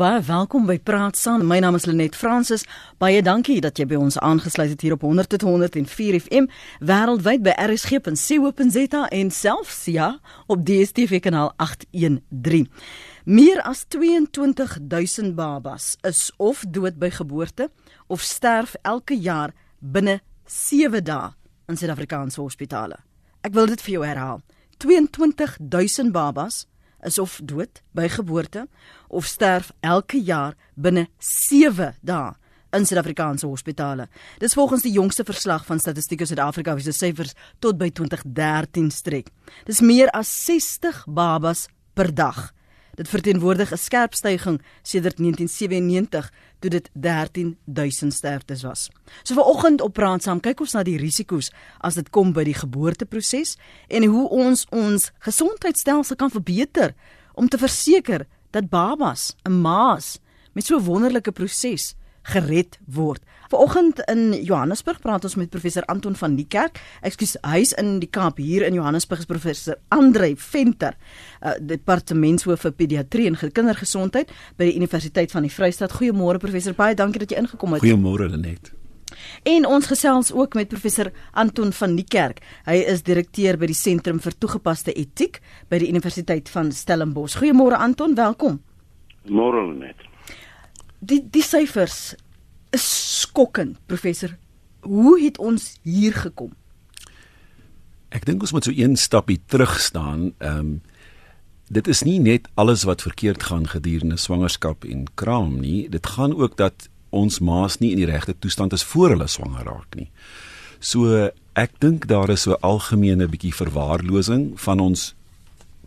Baie welkom by Praat Saam. My naam is Lenet Fransis. Baie dankie dat jy by ons aangesluit het hier op 100.104 FM wêreldwyd by rsg.co.za en selfs ja op DStv kanaal 813. Meer as 22000 babas is of dood by geboorte of sterf elke jaar binne 7 dae in Suid-Afrikaanse hospitale. Ek wil dit vir jou herhaal. 22000 babas is of dood by geboorte of sterf elke jaar binne 7 dae in Suid-Afrikaanse hospitale. Dis volgens die jongste verslag van Statistiek Suid-Afrika wie se syfers tot by 2013 strek. Dis meer as 60 babas per dag. Dit verteenwoordig 'n skerp stygings sedert 1997 toe dit 13000 sterftes was. So vanoggend op praat saam kyk ons na die risiko's as dit kom by die geboorteproses en hoe ons ons gesondheidstelsel kan verbeter om te verseker dat babas, 'n maas met so 'n wonderlike proses gered word. Vanoggend in Johannesburg praat ons met professor Anton van die Kerk. Ekskuus, hy's in die Kaap hier in Johannesburg is professor Andre Venter, uh, departementshoof vir pediatrie en kindergesondheid by die Universiteit van die Vrystaat. Goeiemôre professor, baie dankie dat jy ingekom het. Goeiemôre Lenet. En ons gesels ook met professor Anton van die Kerk. Hy is direkteur by die Sentrum vir Toegepaste Etiek by die Universiteit van Stellenbosch. Goeiemôre Anton, welkom. Môre Lenet. Die die syfers is skokkend, professor. Hoe het ons hier gekom? Ek dink ons moet so een stapie terug staan. Ehm um, dit is nie net alles wat verkeerd gaan gedurende swangerskap en kraam nie. Dit gaan ook dat ons maas nie in die regte toestand is voor hulle swanger raak nie. So ek dink daar is so algemene bietjie verwaarlosing van ons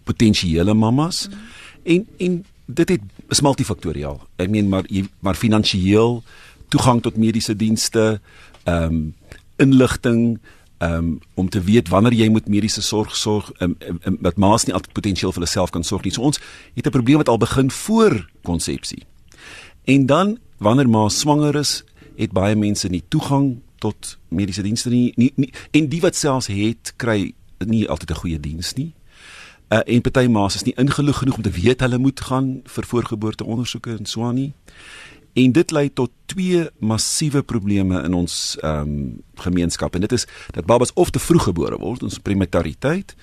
potensiële mammas mm. en en dit het is multifaktoriaal. Ek meen maar maar finansiëel toegang tot mediese dienste, ehm um, inligting um, om te weet wanneer jy moet mediese sorg sorg um, um, wat maas nie altyd potensieel vir hulle self kan sorg nie. So ons het 'n probleem wat al begin voor konsepsie. En dan wanneer ma swanger is, het baie mense nie toegang tot mediese dienste nie, nie, nie en die wat selfs het kry nie altyd 'n goeie diens nie. Uh, en party ma's is nie ingelig genoeg om te weet hulle moet gaan vir voorgeboorte ondersoeke en so aan nie. En dit lei tot twee massiewe probleme in ons ehm um, gemeenskap en dit is dat babas of te vroeg gebore word, ons prematuriteit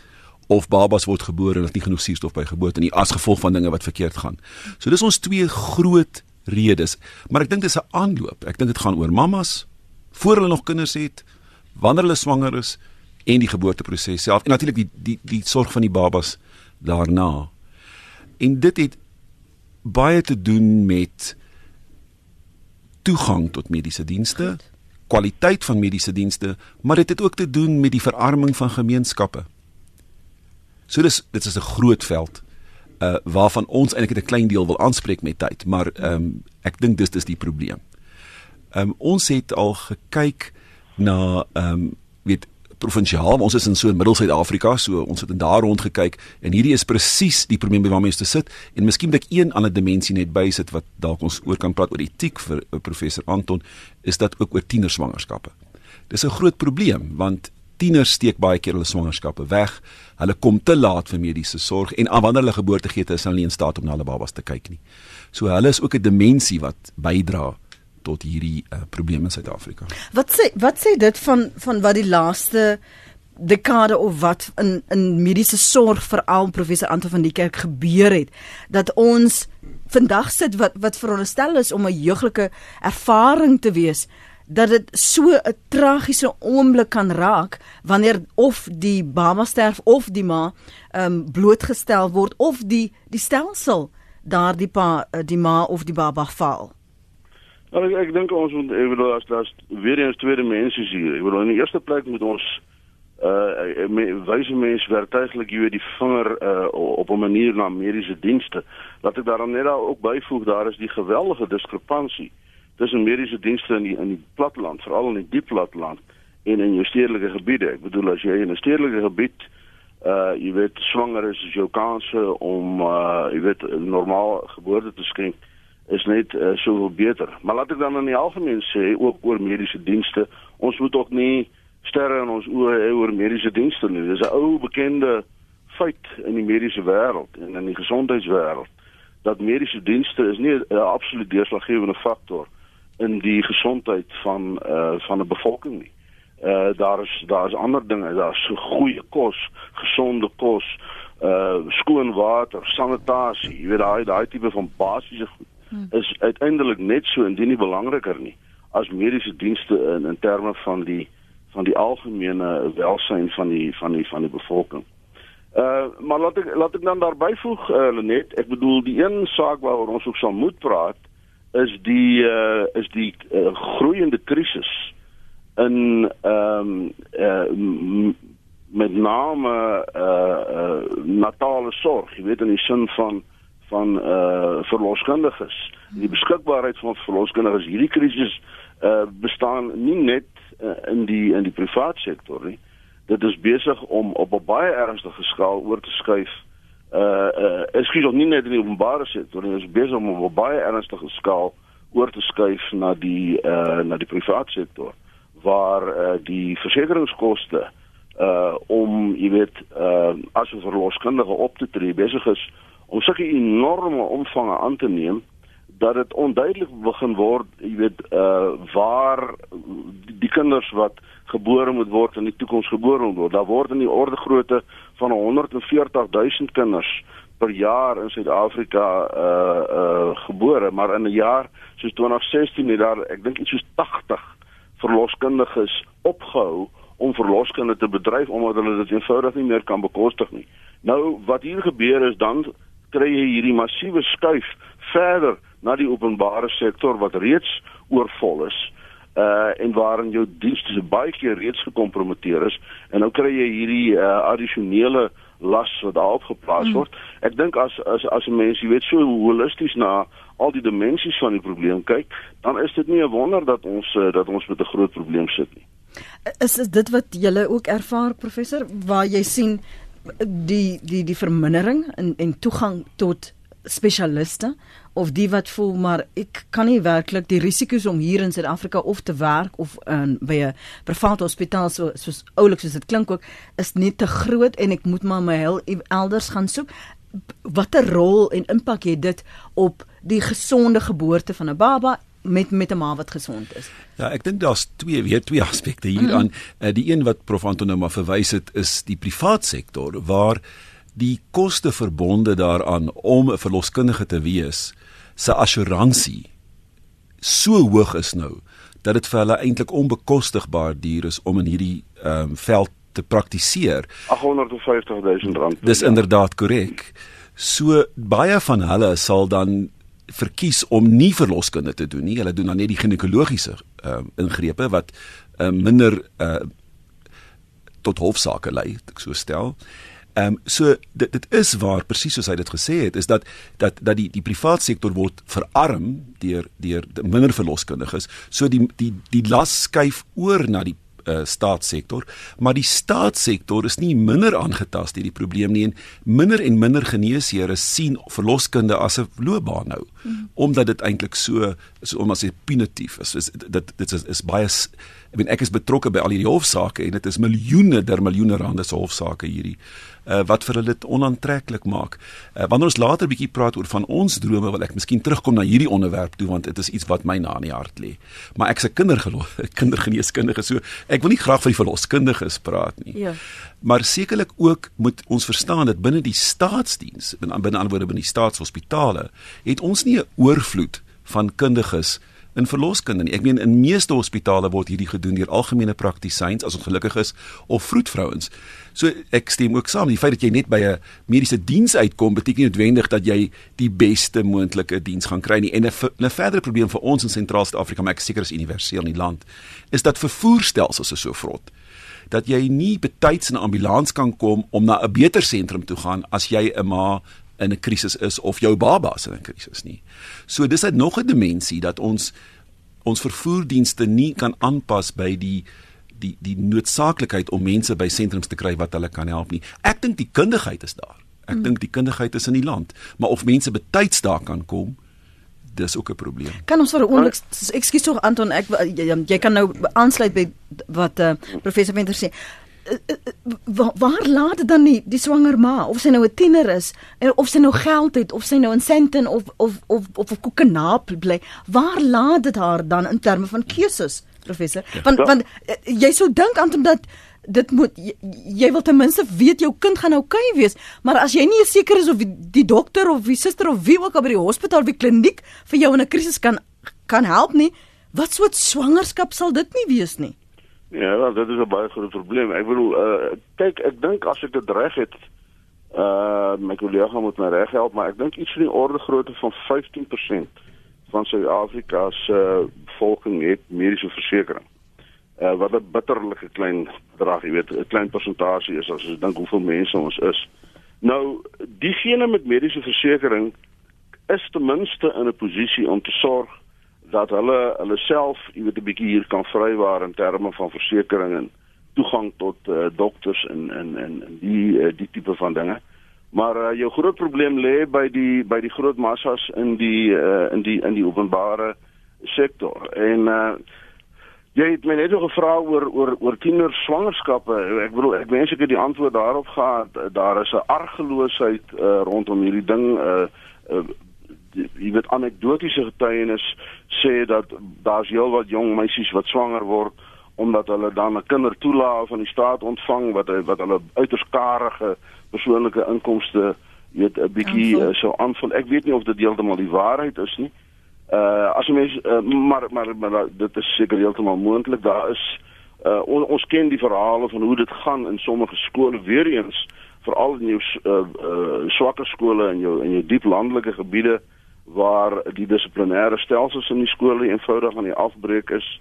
of babas word gebore en het nie genoeg suurstof by geboorte nie as gevolg van dinge wat verkeerd gaan. So dis ons twee groot redes, maar ek dink dis 'n aanloop. Ek dink dit gaan oor mammas voor hulle nog kinders het, wanneer hulle swanger is en die geboorteproses self en natuurlik die die die sorg van die babas daarna. En dit het baie te doen met toegang tot mediese dienste, Goed. kwaliteit van mediese dienste, maar dit het ook te doen met die verarming van gemeenskappe. So dis dit is 'n groot veld uh waarvan ons eintlik 'n klein deel wil aanspreek met tyd, maar ehm um, ek dink dis dis die probleem. Ehm um, ons het al gekyk na ehm um, weet provinsiaal, ons is in so in Middel-Suid-Afrika, so ons het in daar rond gekyk en hierdie is presies die probleem waarmee ons te sit en miskien moet ek een ander dimensie net bysit wat dalk ons oor kan praat oor etiek vir uh, professor Anton, is dat ook oor tienerswangerskappe. Dis 'n groot probleem want tieners steek baie keer hulle swangerskappe weg. Hulle kom te laat vir mediese sorg en wanneer hulle geboorte gee, is hulle nie in staat om na hulle babas te kyk nie. So hulle is ook 'n dimensie wat bydra tot hierdie uh, probleem in Suid-Afrika. Wat sê wat sê dit van van wat die laaste dekade of wat in in mediese sorg veral professor Anton van die Kerk gebeur het dat ons vandag sit wat wat veronderstel is om 'n jeuglike ervaring te wees dat dit so 'n tragiese oomblik kan raak wanneer of die baba sterf of die ma um, blootgestel word of die die stelsel daardie pa eh, die ma of die baba val. Nou ek, ek dink ons moet ek bedoel as daar's weer eens tweede mense hier. Ek bedoel in die eerste plek moet ons uh me, wyse mense werktuiglik hier die vinger uh op 'n manier na mediese dienste. Laat ek daarom net daar ook byvoeg daar is die geweldige diskrepansie tussen mediese dienste in die in die platteland, veral in die diep platteland en in jou stedelike gebiede. Ek bedoel as jy in 'n stedelike gebied uh jy weet swanger is, is jou kanse om uh jy weet normaal geboorte te skenk is net uh, soveel beter. Maar laat ek dan in die algemeen sê ook oor mediese dienste, ons moet ook nie sterre in ons oë hê oor mediese dienste nie. Dis 'n ou bekende feit in die mediese wêreld en in die gesondheidswêreld dat mediese dienste is nie 'n absoluut deurslaggewende faktor in die gesondheid van uh van 'n bevolking nie. Uh daar is daar is ander dinge, daar's so goeie kos, gesonde kos, uh skoon water, sanitasie, jy weet daai daai tipe van basiese goed. Is uiteindelik net so indien nie belangriker nie as mediese dienste in in terme van die van die algemene welsyn van die van die van die bevolking. Uh maar laat ek laat ek dan daarby voeg uh, Lenet, ek bedoel die een saak waaroor ons ook sal moet praat is die uh is die uh, groeiende krisis in ehm um, uh met name uh uh natale sorg, jy weet in die sin van van uh verloskundiges. Die beskikbaarheid van verloskundiges hierdie krisis uh bestaan nie net uh, in die in die private sektor nie dit is besig om op 'n baie ernstige skaal oor te skuif. Uh uh ekskuus of nie net in die openbare sektor, dit is besig om op 'n baie ernstige skaal oor te skuif na die uh na die private sektor waar uh die versekeringskoste uh om jy weet uh as 'n verloskundige op te tree besig is om sulke enorme omvange aan te neem dat dit onduidelik begin word, jy weet, uh waar die, kinders wat gebore moet word in die toekoms gebore word. Daar word in die orde grootte van 140 000 kinders per jaar in Suid-Afrika uh uh gebore, maar in 'n jaar soos 2016 het daar ek dink iets soos 80 verloskundiges opgehou om verloskinders te bedryf omdat hulle dit eenvoudig nie meer kan bekostig nie. Nou wat hier gebeur is dan kry jy hierdie massiewe skuif verder na die openbare sektor wat reeds oorvol is uh en waarin jou dienste baie keer reeds gekompromiteer is en nou kry jy hierdie uh, addisionele las wat daarop geplaas mm. word. Ek dink as as as mense weet so holisties na al die dimensies van die probleem kyk, dan is dit nie 'n wonder dat ons uh, dat ons met 'n groot probleem sit nie. Is is dit wat julle ook ervaar professor waar jy sien die die die vermindering in en toegang tot spesialiste of die wat voel maar ek kan nie werklik die risiko's om hier in Suid-Afrika of te werk of in by 'n private hospitaal so soos oulik soos dit klink ook is net te groot en ek moet maar my hel elders gaan soek. Watter rol en impak het dit op die gesonde geboorte van 'n baba met met 'n ma wat gesond is. Ja, ek dink daar's twee weer twee aspekte hieraan. Mm -hmm. Die een wat Prof Anton nou maar verwys het is die privaat sektor waar die koste verbonde daaraan om 'n verloskundige te wees se assuransie so hoog is nou dat dit vir hulle eintlik onbekostigbaar duur is om in hierdie ehm um, veld te praktiseer. 850 000 rand. Dis inderdaad korrek. So baie van hulle sal dan verkies om nie verloskunde te doen nie. Hulle doen dan net die ginekologiese ehm uh, ingrepe wat uh, minder uh, tot hofsaake lei, ek so stel. Ehm um, so dit dit is waar presies soos hy dit gesê het is dat dat dat die die private sektor word verarm deur deur minder verloskundiges. So die die die las skuif oor na die uh, staatssektor, maar die staatssektor is nie minder aangetast deur die probleem nie en minder en minder geneesheere sien verloskunde as 'n loopbaan nou. Mm. Omdat dit eintlik so so omdat dit punitief is dit dit is, is baie ek bedoel ek is betrokke by al hierdie hofsaake en dit is miljoene der miljoene rande se hofsaake hierdie uh, wat vir hulle dit onaantreklik maak. Uh, wanneer ons later bietjie praat oor van ons drome, wil ek miskien terugkom na hierdie onderwerp toe want dit is iets wat my na in die hart lê. Maar ek's 'n kindergeloof, kindergeneeskundige, so ek wil nie graag vir die verloskundiges praat nie. Ja. Maar sekerlik ook moet ons verstaan dat binne die staatsdiens, binne ander woorde binne die staatshospitale, het ons nie 'n oorvloed van kundiges in verloskunde nie. Ek meen in meeste hospitale word hierdie gedoen deur algemene praktisyns as ongelukkig is of vroedvrouens. So ek stem ook saam, die feit dat jy net by 'n mediese diens uitkom beteken nie noodwendig dat jy die beste moontlike diens gaan kry nie. En 'n verdere probleem vir ons in Sentraal-Afrika, maar ek seker is universeel in die land, is dat vervoerstelsels is so vrot dat jy nie betyds in 'n ambulans kan kom om na 'n beter sentrum toe gaan as jy 'n ma in 'n krisis is of jou baba is in 'n krisis nie. So dis 'n nog 'n dimensie dat ons ons vervoerdienste nie kan aanpas by die die die noodsaaklikheid om mense by sentrums te kry wat hulle kan help nie. Ek dink die kundigheid is daar. Ek hmm. dink die kundigheid is in die land, maar of mense betyds daar kan kom, dis ook 'n probleem. Kan ons vir 'n oomblik ekskuus tog Anton, ek jy, jy kan nou aansluit by wat uh, professor Venter sê. Waar, waar laat dit dan nie die swanger ma? Of sy nou 'n tiener is of sy nou geld het of sy nou in Sandton of of of of 'n koekenaap bly. Waar laat dit haar dan in terme van keuses professor? Ja, want want jy sou dink aan dat dit moet jy, jy wil ten minste weet jou kind gaan oukei okay wees. Maar as jy nie seker is of die, die dokter of die suster of wie ook al by die hospitaal of die kliniek vir jou in 'n krisis kan kan help nie wat soort swangerskap sal dit nie wees nie Ja, wel, dit is 'n baie groot probleem. Ek bedoel, uh, kyk, ek dink as ek dit reg het, uh my kollega moet my reg help, maar ek dink iets van die orde grootte van 15% van Suid-Afrika se uh, bevolking het mediese versekerings. Uh wat 'n bitterlike klein bedrag, jy weet, 'n klein persentasie is as jy dink hoeveel mense ons is. Nou, diegene met mediese versekerings is ten minste in 'n posisie om te sorg dat hulle hulle self, jy weet 'n bietjie hier kan vrywaar in terme van versekerings en toegang tot uh, dokters en en en die uh, die tipe van dinge. Maar uh, jou groot probleem lê by die by die groot massas in die uh, in die in die openbare sektor. En uh, jy het my net gevra oor oor oor tiener swangerskappe. Ek bedoel ek wens ek het die antwoord daarop gehad. Daar is 'n argeloosheid uh, rondom hierdie ding uh, uh jy weet anekdotiese getuienis sê dat daar's heelwat jong meisies wat swanger word omdat hulle dan 'n kindertoelaag van die staat ontvang wat wat hulle uiters karige persoonlike inkomste weet 'n bietjie uh, so aanvul. Ek weet nie of dit heeltemal die waarheid is nie. Uh as mens uh, maar, maar maar dit is seker heeltemal moontlik. Daar is uh on, ons ken die verhale van hoe dit gaan in sommige skole weer eens veral in jou uh, uh swakker skole en jou in jou diep landelike gebiede uh waar die dissiplinêre stelsels in die skole eenvoudig aan die afbreek is.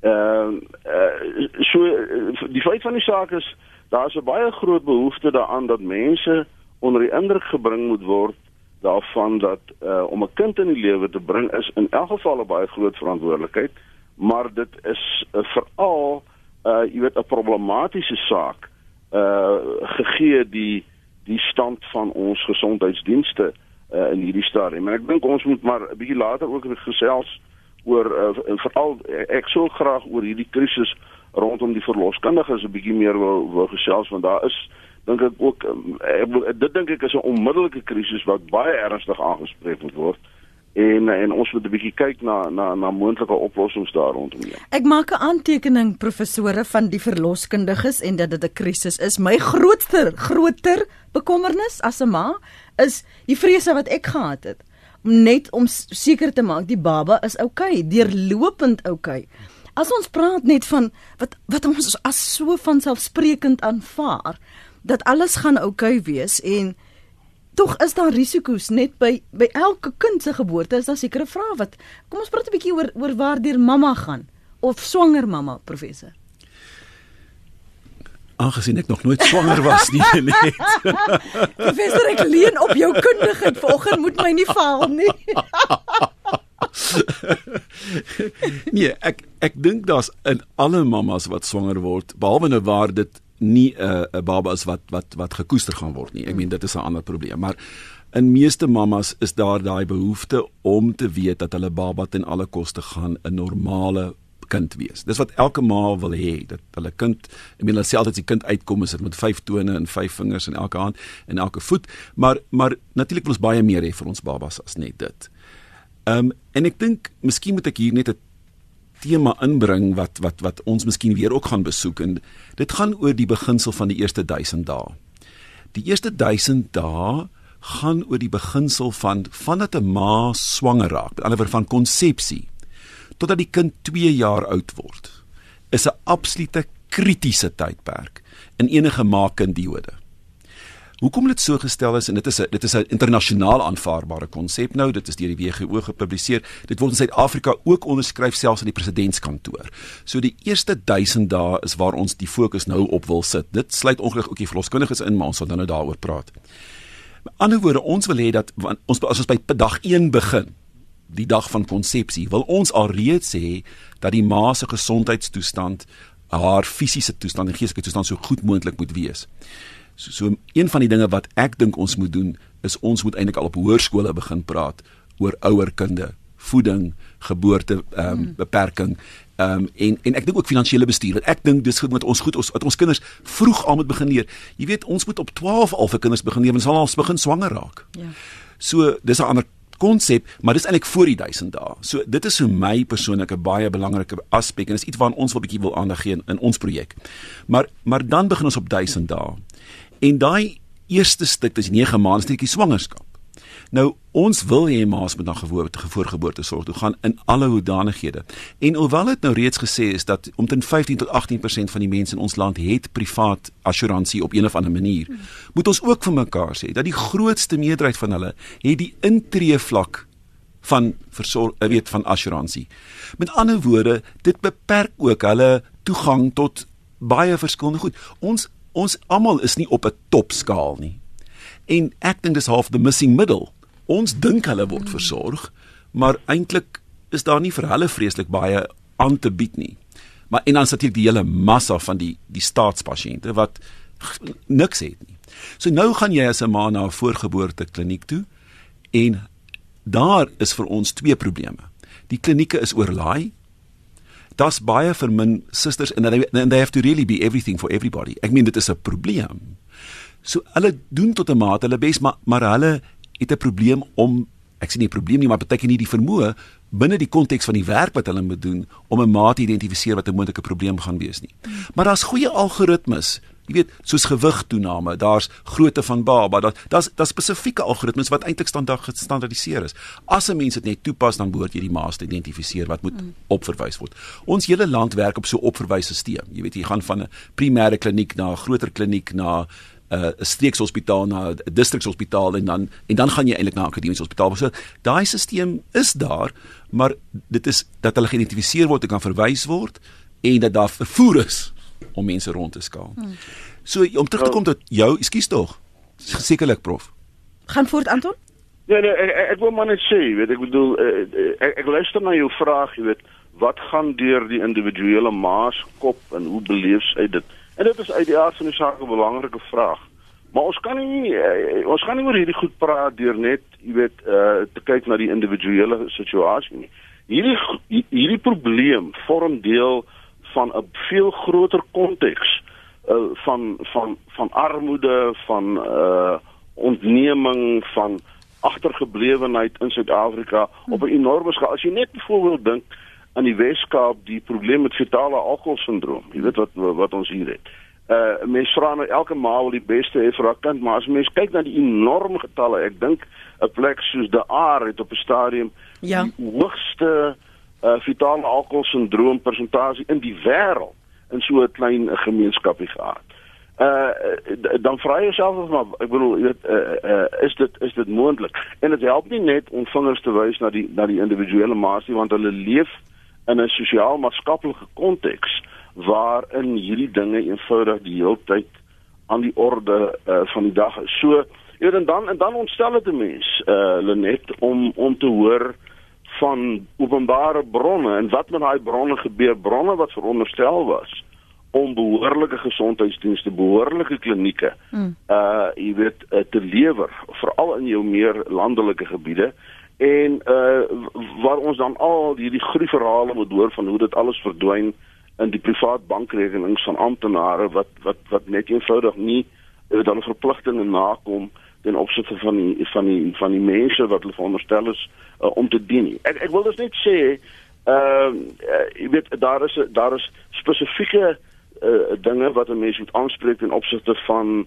Ehm uh, uh, so uh, die feit van die saak is daar is 'n baie groot behoefte daaraan dat mense onder die indruk gebring moet word daarvan dat uh, om 'n kind in die lewe te bring is in elk geval 'n baie groot verantwoordelikheid, maar dit is uh, veral uh jy weet 'n problematiese saak uh gegee die die stand van ons gesondheidsdienste uh, in hierdie stadium. Maar ek dink ons moet maar 'n bietjie later ook gesels oor uh, veral ek sou graag oor hierdie krisis rondom die verloskundiges 'n bietjie meer wil wil gesels want daar is dink ek ook um, ek, dit dink ek is 'n onmiddellike krisis wat baie ernstig aangespreek moet word en en ons moet 'n bietjie kyk na na na moontlike oplossings daar rondom hier. Ek maak 'n aantekening professore van die verloskundiges en dat dit 'n krisis is. My grootste groter bekommernis as 'n ma is die vrese wat ek gehad het om net om seker te maak die baba is oukei, okay, deurlopend oukei. Okay. As ons praat net van wat wat ons as so van selfsprekend aanvaar dat alles gaan oukei okay wees en Tog is daar risiko's net by by elke kind se geboorte is daar sekere vrae wat kom ons praat 'n bietjie oor oor waar deur mamma gaan of swanger mamma professor. Aangesien ek nog nooit swanger was nie net. professor ek leen op jou kundigheid vanoggend moet my nie faal nie. nee, ek ek dink daar's in alle mammas wat swanger word behalwe nou waar dit nie 'n uh, 'n baba is wat wat wat gekoester gaan word nie. Ek meen dit is 'n ander probleem, maar in meeste mammas is daar daai behoefte om te weet dat hulle baba ten alle koste gaan 'n normale kind wees. Dis wat elke ma wil hê dat hulle kind, ek meen hulle sê altyd die kind uitkom is dit met vyf tone en vyf vingers in elke hand en elke voet, maar maar natuurlik wil ons baie meer hê vir ons babas as net dit. Ehm um, en ek dink miskien moet ek hier net 'n tema inbring wat wat wat ons miskien weer ook gaan besoek en dit gaan oor die beginsel van die eerste 1000 dae. Die eerste 1000 dae gaan oor die beginsel van vandat 'n ma swanger raak, met ander woorde van konsepsie totdat die kind 2 jaar oud word. Is 'n absolute kritiese tydperk in enige ma-kinddiode. Hoekom dit so gestel is en dit is 'n dit is 'n internasionaal aanvaarbare konsep nou, dit is deur die WHO gepubliseer. Dit word in Suid-Afrika ook onderskryf selfs in die presidentskantoor. So die eerste 1000 dae is waar ons die fokus nou op wil sit. Dit sluit ongelukkig ook die verloskundiges in, maar ons sal dan nou daaroor praat. Met ander woorde, ons wil hê dat ons as ons by dag 1 begin, die dag van konsepsie, wil ons alreeds sê dat die ma se gesondheidstoestand, haar fisiese toestand en geestelike toestand so goed moontlik moet wees. So, so een van die dinge wat ek dink ons moet doen is ons moet eintlik al op hoërskole begin praat oor ouer kinde voeding, geboorte ehm um, mm. beperking ehm um, en en ek dink ook finansiële bestuur. Ek dink dis goed met ons goed ons dat ons kinders vroeg al moet begin leer. Jy weet, ons moet op 12 al vir kinders begin leer, ons sal al begin swanger raak. Ja. So, dis 'n ander konsep, maar dis eintlik voor die 1000 dae. So dit is vir my persoonlik 'n baie belangrike aspek en is iets waaraan ons wel bietjie wil aandag gee in, in ons projek. Maar maar dan begin ons op 1000 dae. En daai eerste stuk, dis 9 maande, is net die swangerskap. Nou ons wil hê maas moet na geboorte voorgeboorte sorg toe gaan in alle hoedanighede. En alhoewel dit nou reeds gesê is dat omtrent 15 tot 18% van die mense in ons land het privaat assuransie op een of ander manier, moet ons ook vir mekaar sê dat die grootste meerderheid van hulle het die intree vlak van versorg eh, weet van assuransie. Met ander woorde, dit beperk ook hulle toegang tot baie verskillende goed. Ons ons almal is nie op 'n topskaal nie. En ek dink dis half the missing middle. Ons dink hulle word versorg, maar eintlik is daar nie vir hulle vreeslik baie aan te bied nie. Maar en dan sit hier die hele massa van die die staatspasiënte wat niks het nie. So nou gaan jy as 'n ma na 'n voorgeboorte kliniek toe en daar is vir ons twee probleme. Die klinieke is oorlaai. Das baie vir min susters and and they have to really be everything for everybody. Ek meen dit is 'n probleem. So hulle doen tot 'n mate hulle bes, maar maar hulle het 'n probleem om ek sê nie 'n probleem nie, maar beteken nie die vermoë binne die konteks van die werk wat hulle moet doen om 'n mate identifiseer wat 'n moontlike probleem gaan wees nie. Maar daar's goeie algoritmes Jy weet, soos gewigtoename, daar's grootte van baba, daar daar's daar spesifieke algoritmes wat eintlik standaard gestandardiseer is. As 'n mens dit net toepas, dan behoort jy die maas te identifiseer wat moet mm. opverwys word. Ons hele land werk op so opverwysstelsel. Jy weet, jy gaan van 'n primêre kliniek na 'n groter kliniek na 'n uh, streekshospitaal na 'n distrikshospitaal en dan en dan gaan jy eintlik na 'n akademiese hospitaal. So daai stelsel is daar, maar dit is dat hulle geïdentifiseer word en kan verwys word en dat daar vervoer is om mense rond te skaal. Hmm. So om terug te kom tot jou, ekskuus tog. Sekerlik prof. Gaan voort Anton? Ja nee, ek, ek, ek wil maar net sê, weet ek bedoel uh, ek, ek luister na jou vraag, jy weet, wat gaan deur die individuele maas kop en hoe beleef hy dit? En dit is uit die aard van die saak 'n belangrike vraag. Maar ons kan nie uh, ons gaan nie oor hierdie goed praat deur net, jy weet, uh te kyk na die individuele situasie nie. Hierdie hierdie probleem vorm deel van 'n veel groter konteks uh van van van armoede, van uh ontneming, van agtergeblewenheid in Suid-Afrika op 'n enorme skaal. As jy net byvoorbeeld dink aan die Weskaap die probleem met fetale alkoholsindroom. Jy weet wat wat ons hier het. Uh mense vra nou elke ma wil die beste hê vir haar kind, maar as mense kyk na die enorme getalle, ek dink 'n plek soos De Aar het op 'n stadium ja. die hoogste uh fetale alkoholsindroom persentasie in die wêreld in so 'n klein gemeenskapie gehad. Uh dan vra jy jouself of maar ek bedoel jy weet uh, uh is dit is dit moontlik? En dit help nie net om vingers te wys na die na die individuele maasie want hulle leef in 'n sosiaal-maatskaplike konteks waarin hierdie dinge eenvoudig die hele tyd aan die orde uh, van die dag is. So, en dan en dan ontstel dit 'n mens uh Lenet om om te hoor van openbare bronne en wat met daai bronne gebeur, bronne wat veronderstel was om behoorlike gesondheidsdienste, behoorlike klinieke mm. uh jy weet uh, te lewer, veral in jou meer landelike gebiede en uh waar ons dan al hierdie groei verhale moet hoor van hoe dit alles verdwyn in die privaat bankrekenings van amptenare wat wat wat net eenvoudig nie uh, dan verpligtinge nakom ten opsigte van die van die van die mense wat hulle veronderstel is uh, om te dien. Ek ek wil dus net sê ehm uh, jy weet daar is daar is spesifieke uh, dinge wat 'n mens moet aanspreek ten opsigte van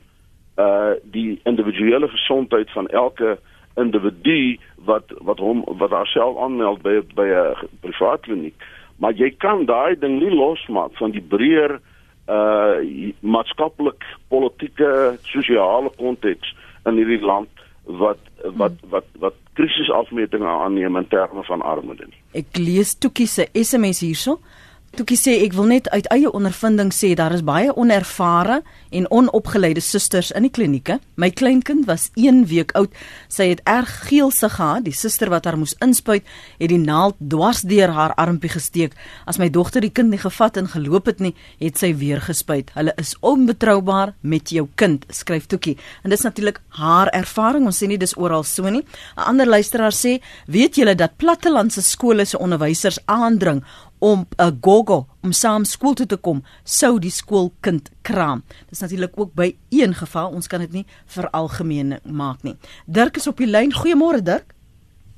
uh die individuele gesondheid van elke individu wat wat hom wat haarself aanmeld by by 'n privaat kliniek maar jy kan daai ding nie losmaak van die breër uh maatskaplik politieke sosiale konteks in hierdie land wat wat wat wat krisisafmetings aanneem in terme van armoede nie. Ek lees Toekie se SMS hierso. Toekie sê ek wil net uit eie ondervinding sê daar is baie onervare en onopgeleide susters in die klinieke. My kleinkind was 1 week oud. Sy het erg geelse gehad. Die suster wat haar moes inspuit, het die naald dwars deur haar armpie gesteek. As my dogter die kind nie gevat en geloop het nie, het sy weer gespuit. Hulle is onbetroubaar met jou kind, skryf Toekie. En dis natuurlik haar ervaring. Ons sê nie dis oral so nie. 'n Ander luisteraar sê, "Weet julle dat plattelandse skole se onderwysers aandring om 'n uh, gogo om saam skool toe te kom, sou die skoolkind kraam. Dis natuurlik ook by een geval, ons kan dit nie vir algemeen maak nie. Dirk is op die lyn. Goeiemôre Dirk.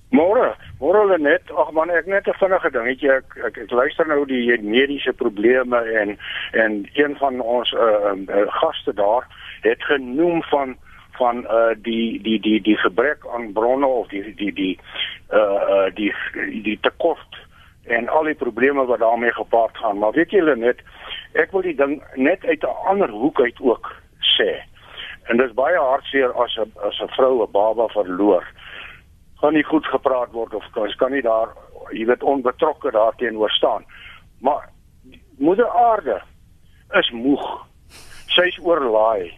Môre, môre net. Ag man, ek net 'n vinnige dingetjie. Ek, ek ek luister nou die mediese probleme en en een van ons uh, uh gaste daar het genoem van van uh die die die die gebrek aan bronne of die die die uh uh die die tekort en al die probleme wat daarmee gepaard gaan. Maar weet julle net, ek wil die ding net uit 'n ander hoek uit ook sê. En dit is baie hartseer as 'n as 'n vrou 'n baba verloor. Gaan nie goed gepraat word of kan kan nie daar, jy weet, onbetrokke daarteenoor staan. Maar moeder aarde is moeg. Sy's oorlaai.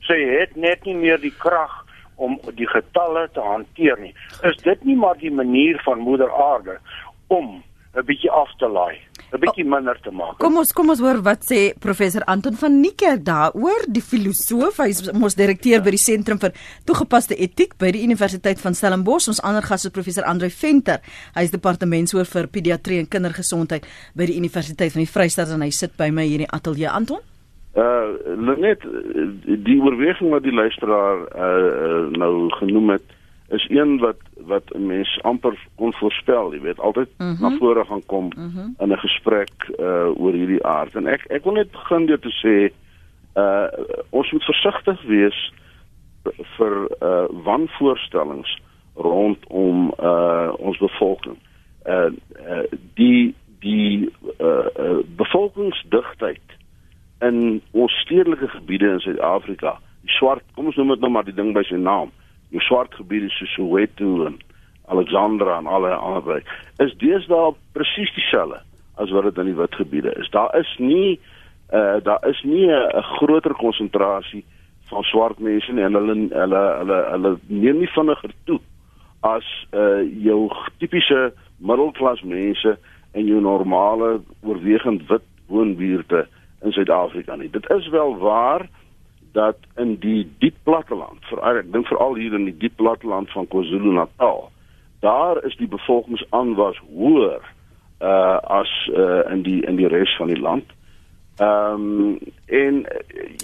Sy het net nie meer die krag om die getalle te hanteer nie. Is dit nie maar die manier van moeder aarde om 'n bietjie af te laai, 'n bietjie minder te maak. Kom ons kom ons hoor wat sê professor Anton van Niekerk daaroor, die filosoof, hy is mos direkteur by die Sentrum vir Toegepaste Etiek by die Universiteit van Stellenbosch. Ons ander gas is professor Andre Venter. Hy is departementshoof vir pediatrie en kindergesondheid by die Universiteit van die Vrystaat en hy sit by my hier in die ateljee Anton. Uh net die oorweging wat die luisteraar uh, uh nou genoem het is een wat wat 'n mens amper onvoorspel, jy weet, altyd mm -hmm. na vore gaan kom mm -hmm. in 'n gesprek uh oor hierdie aard. En ek ek wil net begin deur te sê uh ons moet versigtig wees vir uh wanvoorstellings rondom uh ons bevolking. Uh, uh die die uh, uh bevolkingsdigtheid in ons stedelike gebiede in Suid-Afrika, die swart, kom ons noem dit nou maar die ding by sy naam die swart gebiede soos Soweto en Alexandra en alle ander is deesdae presies dieselfde as wat dit in die wit gebiede is. Daar is nie uh daar is nie 'n groter konsentrasie van swart mense nie en hulle hulle hulle hulle neem nie vinniger toe as uh jou tipiese middelklas mense en jou normale oorwegend wit woonbuurte in Suid-Afrika nie. Dit is wel waar dat in die diep platteland, veral ek dink veral hier in die diep platteland van KwaZulu-Natal, daar is die bevolkingsaanwas hoër uh as uh in die in die res van die land. Ehm um, en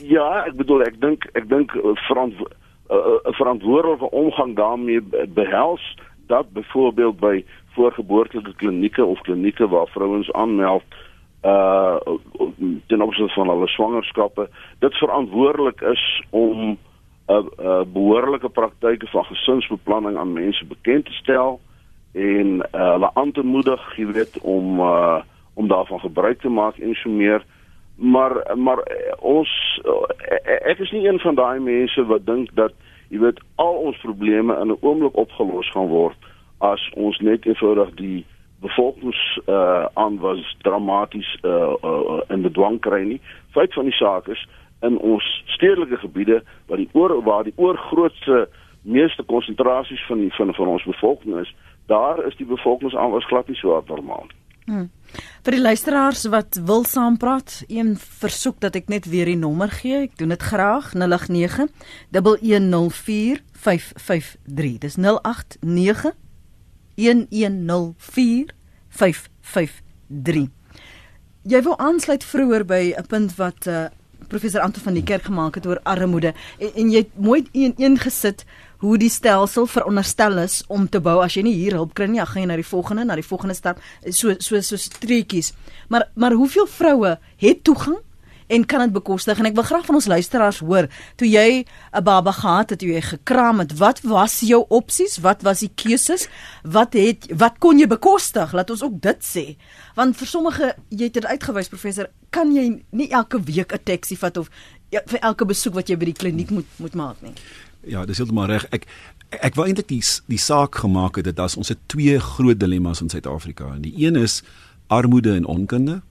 ja, ek bedoel ek dink ek dink verantwo 'n verantwoordelike omgang daarmee behels dat byvoorbeeld by voorgeboortelike klinieke of klinieke waar vrouens aanmeld uh ten opsigte van hulle swangerskappe dit verantwoordelik is om 'n uh, uh, behoorlike praktyke van gesinsbeplanning aan mense bekend te stel en uh, hulle aan te moedig, jy weet, om uh, om daarvan gebruik te maak en so meer. Maar maar ons ek is nie een van daai mense wat dink dat jy weet al ons probleme in 'n oomblik opgelos gaan word as ons net eenvoudig die bevolkings uh aan was dramaties uh, uh in bedwang kry nie. Feit van die saak is in ons stedelike gebiede waar die oor waar die oorgrootste meeste konsentrasies van die van van ons bevolking is, daar is die bevolkings aan was glad nie so abnormaal. Hmm. Vir die luisteraars wat wil saampraat, een versoek dat ek net weer die nommer gee. Ek doen dit graag 089 1104 553. Dis 089 0891104553. Jy wou aansluit vroeër by 'n punt wat uh, professor Anton van die kerk gemaak het oor armoede en, en jy het mooi een een gesit hoe die stelsel veronderstel is om te bou as jy nie hier hulp kry nie, gaan jy na die volgende, na die volgende stap, so so so streetjies. Maar maar hoeveel vroue het toegang en kan dit bekostig en ek wil graag van ons luisteraars hoor toe jy 'n baba gehad het, toe jy gekraam het, wat was jou opsies? Wat was die keuses? Wat het wat kon jy bekostig? Laat ons ook dit sê. Want vir sommige jy het dit uitgewys professor, kan jy nie elke week 'n taxi vat of ja, vir elke besoek wat jy by die kliniek moet moet maak nie. Ja, dis heeltemal reg. Ek ek wou eintlik die die saak gemaak het dat ons het twee groot dilemma's in Suid-Afrika. En die een is armoede en onkunde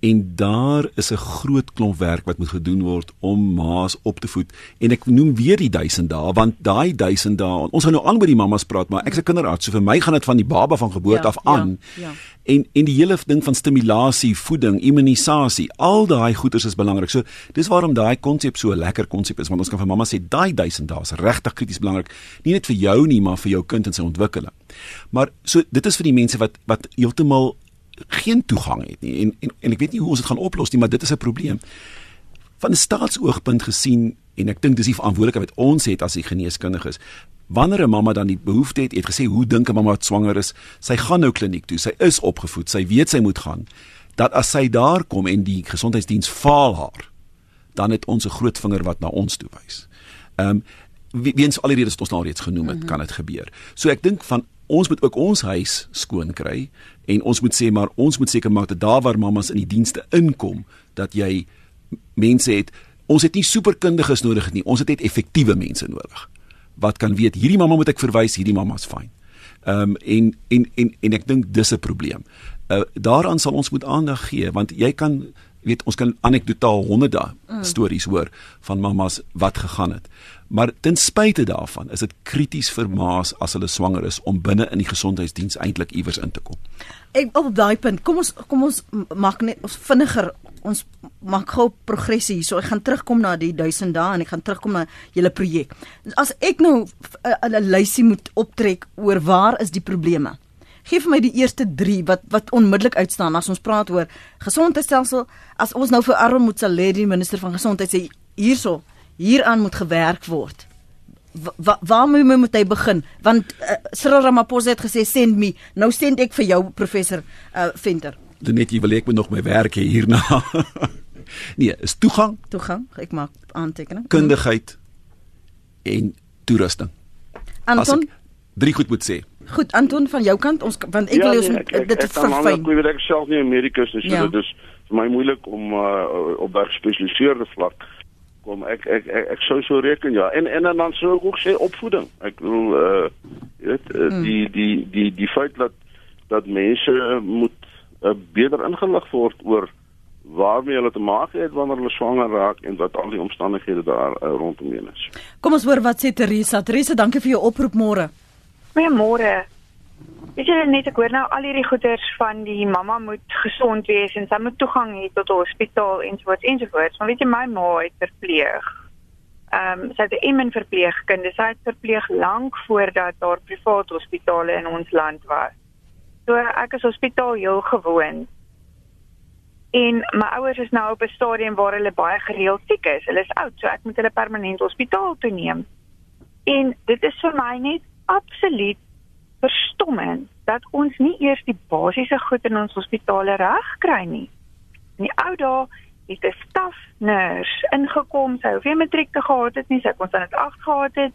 en daar is 'n groot klomp werk wat moet gedoen word om ma's op te voed. En ek noem weer die 1000 dae want daai 1000 dae ons gaan nou aan oor die mammas praat maar ek's 'n kinderarts so vir my gaan dit van die baba van geboorte ja, af aan. ja, ja. en en die hele ding van stimulasie voeding immunisasie al daai goeders is belangrik. So dis waarom daai konsep so 'n lekker konsep is want ons kan vir mamma sê daai 1000 dae is regtig krities belangrik. Nie net vir jou nie maar vir jou kind en sy ontwikkeling. Maar so dit is vir die mense wat wat heeltemal geen toegang het nie en en, en ek weet nie hoe ons dit gaan oplos nie maar dit is 'n probleem van 'n staatsoogpunt gesien en ek dink dis die verantwoordelikheid wat ons het as die geneeskundiges wanneer 'n mamma dan die behoefte het, het gesê hoe dink 'n mamma wat swanger is sy gaan nou kliniek toe sy is opgevoed sy weet sy moet gaan dat as sy daar kom en die gesondheidsdiens faal haar dan het ons 'n groot vinger wat na ons toe wys. Ehm um, weens al die redes wat ons nou reeds genoem het, mm -hmm. kan dit gebeur. So ek dink van ons moet ook ons huis skoon kry en ons moet sê maar ons moet seker maak dat daar waar mammas in die dienste inkom dat jy mense het ons het nie superkundiges nodig nie ons het net effektiewe mense nodig. Wat kan weet hierdie mamma moet ek verwys hierdie mamma's fyn ehm um, en en en en ek dink dis 'n probleem. Uh, daaraan sal ons moet aandag gee want jy kan weet ons kan anekdotaal honderde mm. stories hoor van mammas wat gegaan het Maar ten spyte daarvan is dit krities vir ma's as hulle swanger is om binne in die gesondheidsdiens eintlik iewers in te kom. Ek op daai punt, kom ons kom ons maak net ons vinniger ons maak gou progressie hierso. Ek gaan terugkom na die 1000 dae en ek gaan terugkom na julle projek. As ek nou 'n lysie moet optrek oor waar is die probleme? Geef my die eerste 3 wat wat onmiddellik uitstaan as ons praat oor gesondheidstelsel. As ons nou vir Aaron Motsoaledi, die minister van gesondheid sê hierso hieraan moet gewerk word. Wa waar moet moet hy begin? Want uh, Cyril Ramaphosa het gesê send me. Nou send ek vir jou professor uh, Venter. Dan net jy wil ek moet nog my werk hê hierna. nee, is toegang. Toegang. Ek maak aantekening. Kundigheid en toerusting. Anton drie goed moet sê. Goed, Anton van jou kant ons want ek ja, wil nee, ons dit verfyn. Ek weet ek self nie Amerikas is, ja. so dit is vir my moeilik om uh, op 'n gespesialiseerde vlak kom ek ek ek, ek sou so reken ja en en dan sou ek ook sê opvoeding ek bedoel uh jy weet uh, hmm. die die die die feit dat dat mense moet uh, beter ingelig word oor waarmee hulle te maak het wanneer hulle swanger raak en wat al die omstandighede daar uh, rondom hulle is kom ons hoor wat sê Teresa Teresa dankie vir jou oproep môre goeiemôre Weet jy net ek hoor nou al hierdie goeders van die mamma moet gesond wees en sy moet toegang hê tot 'n hospitaal ensovoorts ensovoorts. Maar weet jy my ma het verpleeg. Ehm um, sy het 'n immen verpleegkundige. Sy het verpleeg lank voordat daar privaat hospitale in ons land was. So ek is hospitaal heel gewoond. En my ouers is nou op 'n stadium waar hulle baie gereeld siek is. Hulle is oud, so ek moet hulle permanent hospitaal toe neem. En dit is vir my net absoluut verstommend dat ons nie eers die basiese goed in ons hospitale reg kry nie. In die ou dae het 'n stafnurse ingekom, sy hoef nie matriek te gehad het nie, sy kon net 8 gehad het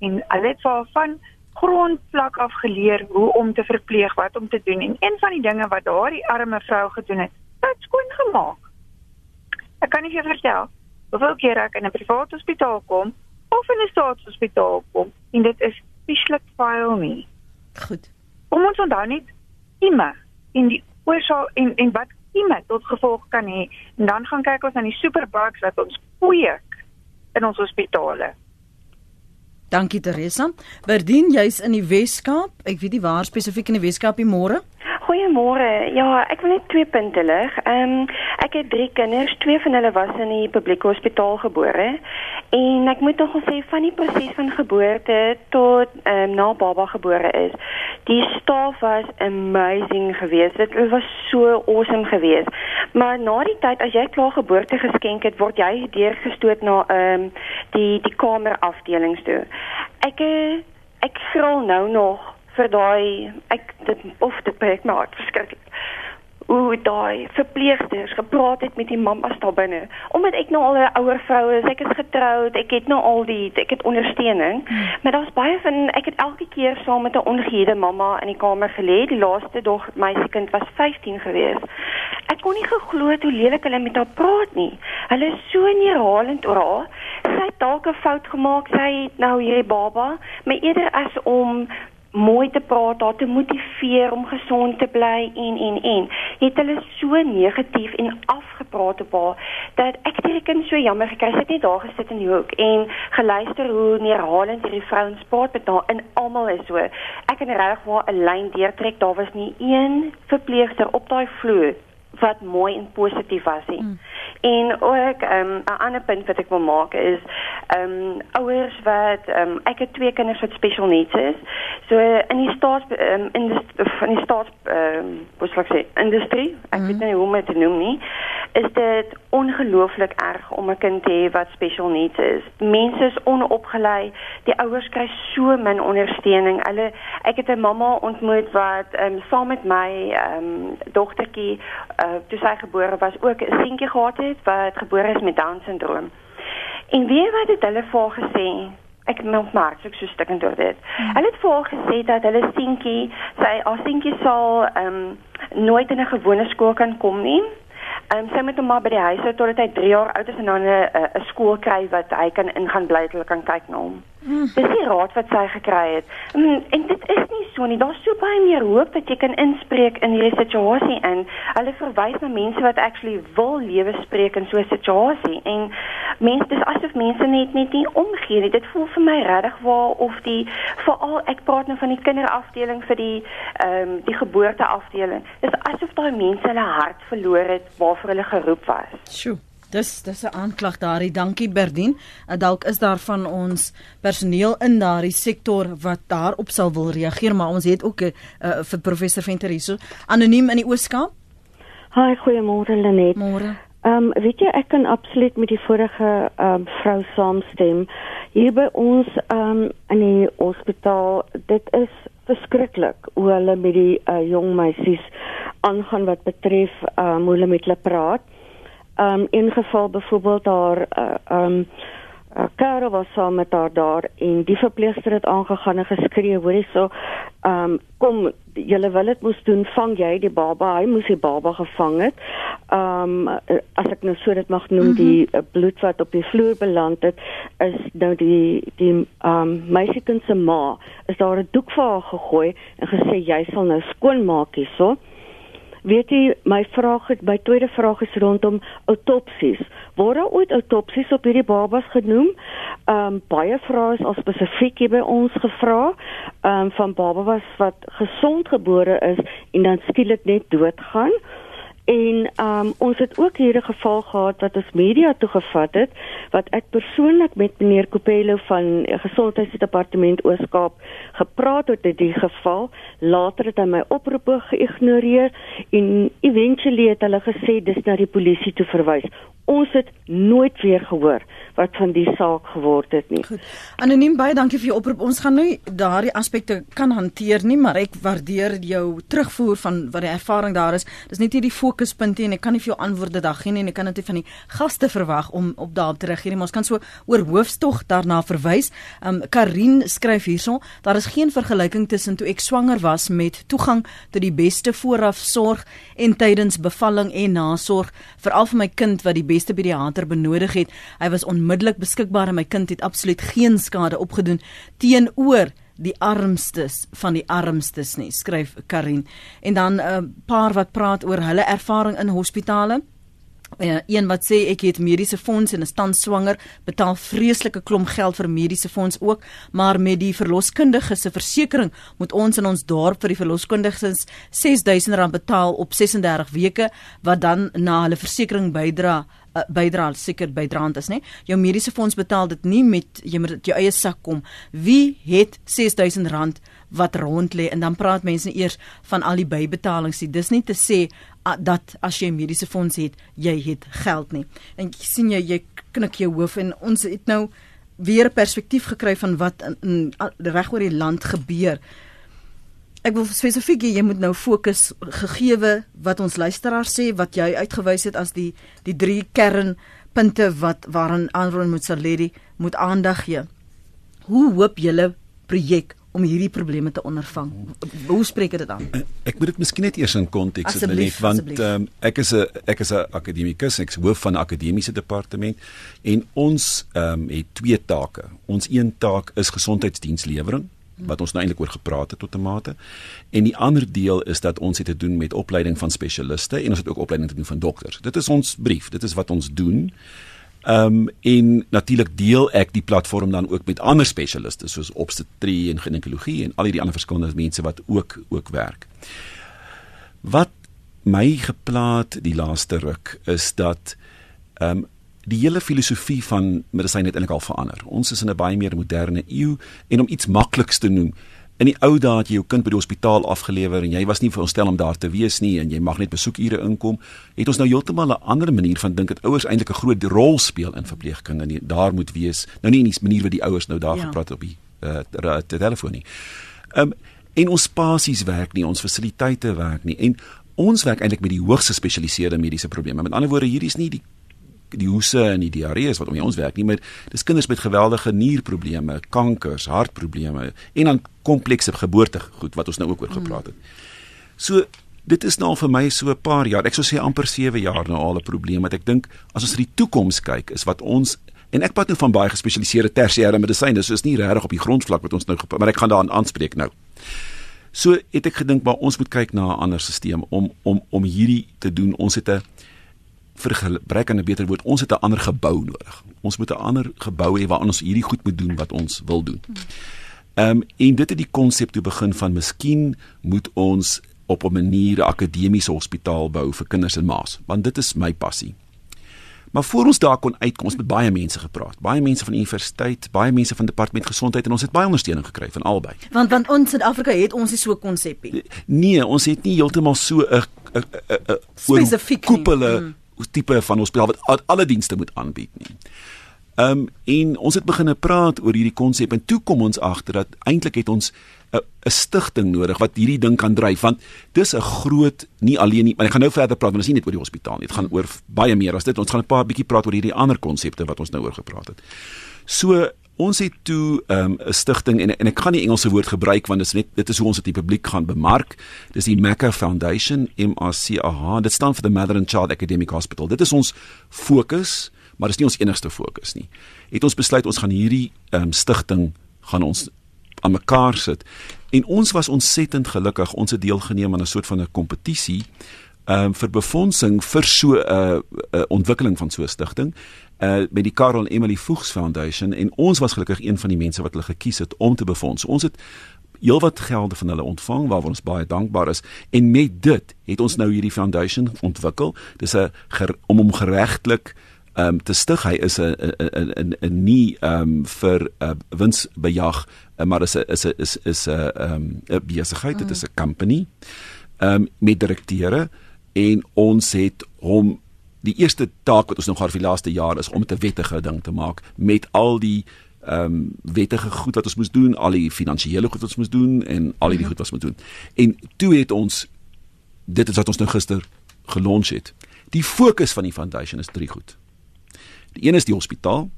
en hulle het vir van grondvlak af geleer hoe om te verpleeg, wat om te doen en een van die dinge wat daardie arme vrou gedoen het, het skoon gemaak. Ek kan nie vir vertel hoeveel keer ek in 'n privaat hospitaal kom of in 'n staatshospitaal kom en dit is spesifiek file nie. Goed. Kom ons onthou net imme in die oorsaak en en wat imme tot gevolg kan hê. En dan gaan kyk ons na die superbugs wat ons kweek in ons hospitale. Dankie Teresa. Verdien jy's in die Weskaap. Ek weet nie waar spesifiek in die Weskaap die môre. Goeiemôre. Ja, ek wil net twee punte lig. Ehm um, ek het drie kinders, twee van hulle was in die publieke hospitaal gebore. En ek moet nogal sê van die proses van geboorte tot ehm um, na baba gebore is, die staf was amazing geweest. Dit was so awesome geweest. Maar na die tyd as jy klaar geboorte geskenk het, word jy deurgestoot na ehm um, die die kamerafdelings toe. Ek eh, ek skrol nou nog vir daai ek dit of dit breek my hart verskriklik hoe daai verpleegsters gepraat het met die mammas daar binne. Omdat ek nou al 'n ouer vrou is ek is getroud ek het nou al die ek het ondersteuning. Hmm. maar daar's baie van ek het elke keer saam met 'n ongehuurde mamma in die kamer gelê. Die laaste dog meisiekind was 15 gewees. Ek kon nie geglo hoe lelik hulle met haar praat nie. Hulle is so neerhalend oor haar. Sy het dalk 'n fout gemaak sy het nou hierdie baba maar eerder as om mooi te praat, daar te motiveer om gesond te bly en en en. Het hulle so negatief en afgepraat op haar dat ek die kind so jammer gekry het net daar gesit in die hoek en geluister hoe neerhalend hierdie vrouens praat met haar en almal is so. Ek kan regtig waar 'n lyn deurtrek, daar was nie een verpleegster op daai vloer wat mooi en positief was nie. Mm. En ook ehm, 'n um, ander punt wat ek wil maak is ehm um, ouers wat ehm um, ek het twee kinders wat special needs is. So in die staats um, in die van die staats ehm um, hoe sou ek sê industrie, ek mm. weet nie hoe om dit te noem nie is dit ongelooflik erg om 'n kind te hê wat special needs is. Mense is onopgelei. Die ouers kry so min ondersteuning. Hulle ek het 'n mamma ontmoet wat ehm um, saam met my ehm um, dogtertjie uh, toe sy gebore was ook 'n seentjie gehad het wat gebore is met down syndroom. En wie wat het hulle vir gesê? Ek moet maar so so stukkend deur dit. Hmm. Hulle het voor gesê dat hulle seentjie, sy haar seentjie sal ehm um, nooit in 'n gewone skool kan kom nie Ehm um, sy moet hom maar by die huis hou totdat hy 3 jaar oud is en dan 'n 'n skool kry wat hy kan ingaan bly dat hulle kan kyk na hom. Hmm. Dis die raad wat sy gekry het. Um, en dit is nie so nie. Daar's so baie meer hoop dat jy kan inspreek in hierdie situasie en hulle verwys na mense wat actually wil lewe spreek in so 'n situasie. En mense dis asof mense net net nie omgee nie. Dit voel vir my regtig waar of die veral ek praat nou van die kinderafdeling vir die ehm um, die geboorteafdeling. Dis asof daai mense hulle hart verloor het waarvoor hulle geroep was. Sjoe. Dis dis 'n aanklag daardie. Dankie Berdien. Uh, dalk is daar van ons personeel in daardie sektor wat daarop sal wil reageer, maar ons het ook 'n uh, uh, vir professor Venter hierso anoniem in die Ooskaap. Haai, goeiemôre Lenet. Môre. Ehm um, weet jy ek kan absoluut met die vorige ehm um, vrou saamstem. Hier by ons ehm um, in die hospitaal, dit is verskriklik hoe hulle met die uh, jong meisies aangaan wat betref ehm um, hoe hulle met hulle praat um in geval byvoorbeeld daar uh, um 'n karre was saam met haar daar en die verpleegster het aangegaan en geskree hoorie so um kom julle wil dit moes doen vang jy die baba. Hy moes die baba gevang het. Um as ek nou so dit mag noem mm -hmm. die uh, bloed wat op die vloer beland het is nou die die um meisiekind se ma is daar 'n doek vir haar gegooi en gesê jy sal nou skoon maak hierso Weet jy, my vraag het my tweede vraag is rondom autopsies. Word daar ooit autopsies op hierdie babas genoem? Ehm um, baie vrae is al spesifiek by ons gevra, ehm um, van babas wat gesond gebore is en dan skielik net doodgaan. En um ons het ook hier 'n geval gehad wat ons media toe gevat het wat ek persoonlik met meneer Kopelo van Gesondheidsdepartement Oos-Kaap gepraat het oor die geval. Later het hy my oproepe geïgnoreer en eventually het hulle gesê dis na die polisie toe verwys. Ons het nooit weer gehoor wat van die saak geword het nie. Goed. Anoniem baie dankie vir jou oproep. Ons gaan nou daardie aspekte kan hanteer nie, maar ek waardeer jou terugvoer van wat die ervaring daar is. Dis net hierdie fokuspunte en ek kan nie vir jou antwoorde dag gee nie en ek kan dit van die gaste verwag om op daarop te reageer. Maar ons kan so oor hoofstog daarna verwys. Um Karin skryf hierson, daar is geen vergelyking tussen toe ek swanger was met toegang tot die beste voorafsorg en tydens bevalling en nasorg, veral vir my kind wat die beste pediater benodig het. Hy was onmiddellik beskikbaar en my kind het absoluut geen skade opgedoen teenoor die armstes van die armstes nie, skryf Karin. En dan 'n uh, paar wat praat oor hulle ervaring in hospitale. Uh, een wat sê ek het mediese fonds en is tans swanger, betaal vreeslike klomp geld vir mediese fonds ook, maar met die verloskundige se versekerings moet ons in ons dorp vir die verloskundiges R6000 betaal op 36 weke wat dan na hulle versekerings bydra uh, bydra seker bydraend is, nê? Jou mediese fonds betaal dit nie met jy moet jou eie sak kom. Wie het R6000 wat rond lê en dan praat mense eers van al die bybetalings. Dis nie te sê dat as jy 'n mediese fonds het, jy het geld nie. En sien jy jy knik jou hoof en ons het nou weer perspektief gekry van wat in, in reg oor die land gebeur ek wil spesifiek jy moet nou fokus gegeewe wat ons luisteraars sê wat jy uitgewys het as die die drie kernpunte wat waarin Aaron Motsoaledi moet aandag gee. Hoe hoop julle projek om hierdie probleme te ondervang? Hoe spreek dit aan? Ek moet dit miskien net eers in konteks sit net want um, ek is 'n ek is 'n akademikus, ek is hoof van 'n akademiese departement en ons um, het twee take. Ons een taak is gesondheidsdienslewering wat ons nou eintlik oor gepraat het tot 'n mate. En die ander deel is dat ons het te doen met opleiding van spesialiste en ons het ook opleiding te doen van dokters. Dit is ons brief, dit is wat ons doen. Ehm um, en natuurlik deel ek die platform dan ook met ander spesialiste soos obstetrie en ginekologie en al die ander verskillende mense wat ook ook werk. Wat my geplaat die laaste ruk is dat ehm um, die hele filosofie van medisyne het eintlik al verander. Ons is in 'n baie meer moderne eeu en om iets makliks te noem, in die ou dae het jy jou kind by die hospitaal afgelewer en jy was nie veronderstel om daar te wees nie en jy mag net besoekure inkom, het ons nou heeltemal 'n ander manier van dink dat ouers eintlik 'n groot rol speel in verpleegkunde en daar moet wees. Nou nie in die manier wat die ouers nou daar ja. gepraat op die uh, telefoon nie. Ehm um, en ons spasies werk nie, ons fasiliteite werk nie en ons werk eintlik met die hoogs gespesialiseerde mediese probleme. Met ander woorde, hier is nie die die hoese en die diarree wat om ons werk nie, maar dis kinders met geweldige nierprobleme, kankers, hartprobleme en dan komplekse geboortegoed wat ons nou ook oor gepraat het. So dit is nou vir my so 'n paar jaar, ek sou sê amper 7 jaar nou al 'n probleem wat ek dink as ons na die toekoms kyk is wat ons en ek praat nou van baie gespesialiseerde tersiêre medisyne, so is nie regtig op die grondvlak wat ons nou maar ek gaan daaraan aanspreek nou. So het ek gedink maar ons moet kyk na 'n ander stelsel om om om hierdie te doen. Ons het 'n vir gebrek aan 'n beter woord, ons het 'n ander gebou nodig. Ons moet 'n ander gebou hê waar ons hierdie goed moet doen wat ons wil doen. Ehm um, en dit het die konsep toe begin van miskien moet ons op 'n manier 'n akademiese hospitaal bou vir kinders en ma's, want dit is my passie. Maar voor ons daar kon uitkom, ons het met baie mense gepraat. Baie mense van universiteit, baie mense van departement gesondheid en ons het baie ondersteuning gekry van albei. Want want ons Suid-Afrika het ons nie so 'n konsepie. Nee, ons het nie heeltemal so 'n 'n 'n spesifiek koepele hmm. Tipe van hospitaal wat alle dienste moet aanbied nie. Ehm um, en ons het begine praat oor hierdie konsep en toe kom ons agter dat eintlik het ons 'n 'n stigting nodig wat hierdie ding kan dryf want dis 'n groot nie alleen nie maar ek gaan nou verder praat want ons nie net oor die hospitaal nie dit gaan oor baie meer as dit ons gaan 'n paar bietjie praat oor hierdie ander konsepte wat ons nou oor gepraat het so ons het toe 'n um, stigting en en ek kan nie Engelse woord gebruik want dit is net dit is hoe ons dit die publiek gaan bemark. Dis die Mecca Foundation M A C A H. Dit staan vir the Mother and Child Academic Hospital. Dit is ons fokus maar dis nie ons enigste fokus nie. Het ons besluit ons gaan hierdie um, stigting gaan ons aan mekaar sit. En ons was ontsettend gelukkig. Ons het deelgeneem aan 'n soort van 'n kompetisie ehm um, vir befondsing vir so 'n uh, uh, ontwikkeling van so 'n stigting uh met die Karel en Emily Voegs Foundation en ons was gelukkig een van die mense wat hulle gekies het om te befonds. Ons het heelwat gelde van hulle ontvang waarvoor ons baie dankbaar is en met dit het ons nou hierdie foundation ontwikkel. Dis 'n om hom geregtelik ehm um, te stig. Hy is 'n 'n 'n nie ehm um, vir uh, winsbejag Eh, maar is 'n is 'n is is 'n ehm 'n besigheid, dit is 'n company. Ehm um, met direkteure en ons het hom die eerste taak wat ons nog gehad vir die laaste jaar is om dit 'n wettige ding te maak met al die ehm um, wettige goed wat ons moes doen, al die finansiële goed wat ons moes doen en al die mhm. goed wat ons moet doen. En toe het ons dit is wat ons nou gister gelons het. Die fokus van die foundation is drie goed. Die een is die hospitaal,